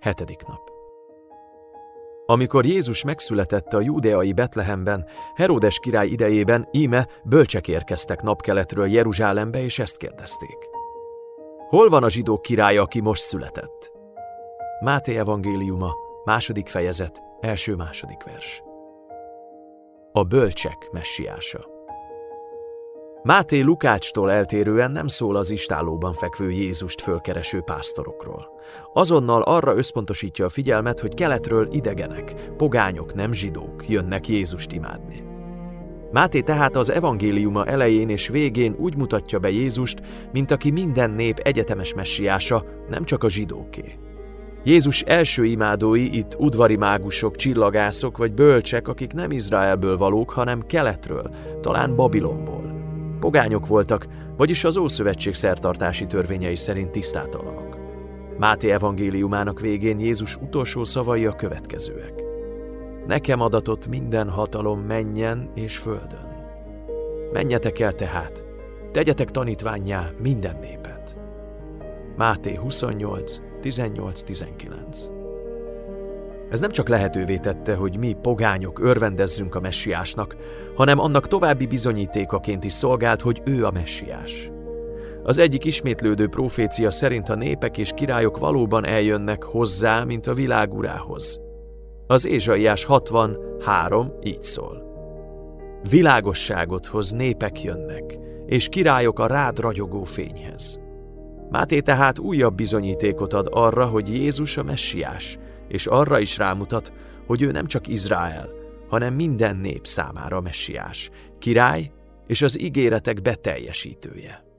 Hetedik nap. Amikor Jézus megszületett a júdeai Betlehemben, Heródes király idejében íme bölcsek érkeztek napkeletről Jeruzsálembe, és ezt kérdezték. Hol van a zsidók királya, aki most született? Máté evangéliuma, második fejezet, első-második vers. A bölcsek messiása. Máté Lukácstól eltérően nem szól az istálóban fekvő Jézust fölkereső pásztorokról. Azonnal arra összpontosítja a figyelmet, hogy keletről idegenek, pogányok, nem zsidók jönnek Jézust imádni. Máté tehát az evangéliuma elején és végén úgy mutatja be Jézust, mint aki minden nép egyetemes messiása, nem csak a zsidóké. Jézus első imádói itt udvari mágusok, csillagászok vagy bölcsek, akik nem Izraelből valók, hanem keletről, talán Babilonból. Pogányok voltak, vagyis az Ószövetség szertartási törvényei szerint tisztátalanok. Máté evangéliumának végén Jézus utolsó szavai a következőek. Nekem adatott minden hatalom menjen és földön. Menjetek el tehát, tegyetek tanítványá minden népet. Máté 28, 18-19 ez nem csak lehetővé tette, hogy mi, pogányok, örvendezzünk a messiásnak, hanem annak további bizonyítékaként is szolgált, hogy ő a messiás. Az egyik ismétlődő profécia szerint a népek és királyok valóban eljönnek hozzá, mint a világ urához. Az Ézsaiás 63 így szól. Világosságot hoz népek jönnek, és királyok a rád ragyogó fényhez. Máté tehát újabb bizonyítékot ad arra, hogy Jézus a messiás, és arra is rámutat, hogy ő nem csak Izrael, hanem minden nép számára messiás, király és az ígéretek beteljesítője.